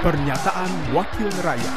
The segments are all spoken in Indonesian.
Pernyataan Wakil Rakyat.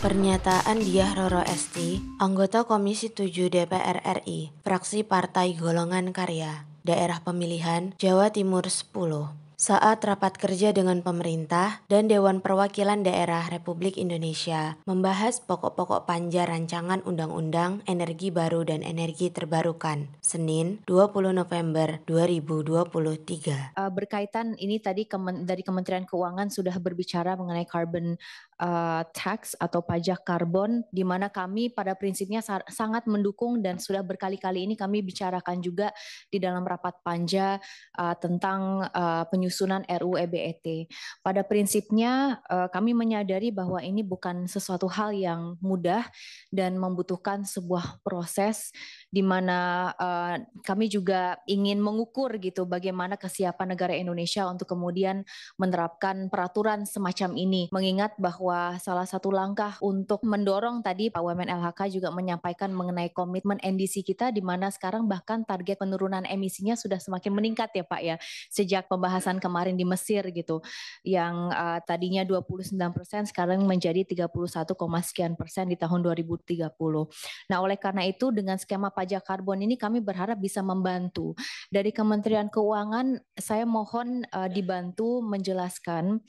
Pernyataan Diah Roro Esti, anggota Komisi 7 DPR RI, fraksi Partai Golongan Karya, daerah pemilihan Jawa Timur 10 saat rapat kerja dengan pemerintah dan Dewan Perwakilan Daerah Republik Indonesia membahas pokok-pokok panja rancangan Undang-Undang Energi Baru dan Energi Terbarukan, Senin 20 November 2023. Uh, berkaitan ini tadi dari Kementerian Keuangan sudah berbicara mengenai carbon uh, tax atau pajak karbon, di mana kami pada prinsipnya sa sangat mendukung dan sudah berkali-kali ini kami bicarakan juga di dalam rapat panja uh, tentang uh, penyusunan penyusunan RUU EBET. Pada prinsipnya eh, kami menyadari bahwa ini bukan sesuatu hal yang mudah dan membutuhkan sebuah proses di mana uh, kami juga ingin mengukur gitu bagaimana kesiapan negara Indonesia untuk kemudian menerapkan peraturan semacam ini. Mengingat bahwa salah satu langkah untuk mendorong tadi Pak Wamen LHK juga menyampaikan mengenai komitmen NDC kita di mana sekarang bahkan target penurunan emisinya sudah semakin meningkat ya Pak ya sejak pembahasan kemarin di Mesir gitu yang uh, tadinya 29 persen sekarang menjadi 31, sekian persen di tahun 2030. Nah oleh karena itu dengan skema pajak karbon ini kami berharap bisa membantu. Dari Kementerian Keuangan saya mohon uh, dibantu menjelaskan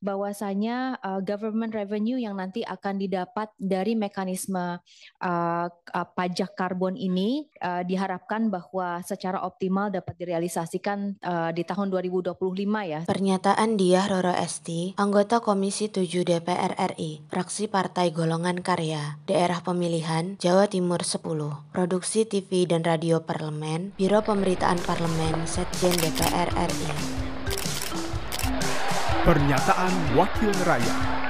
bahwasanya uh, government revenue yang nanti akan didapat dari mekanisme uh, uh, pajak karbon ini uh, diharapkan bahwa secara optimal dapat direalisasikan uh, di tahun 2025 ya. Pernyataan Diah Roro Esti, anggota Komisi 7 DPR RI, fraksi Partai Golongan Karya, daerah pemilihan Jawa Timur 10. Produksi TV dan Radio Parlemen, Biro Pemberitaan Parlemen, Setjen DPR RI. Pernyataan Wakil Rakyat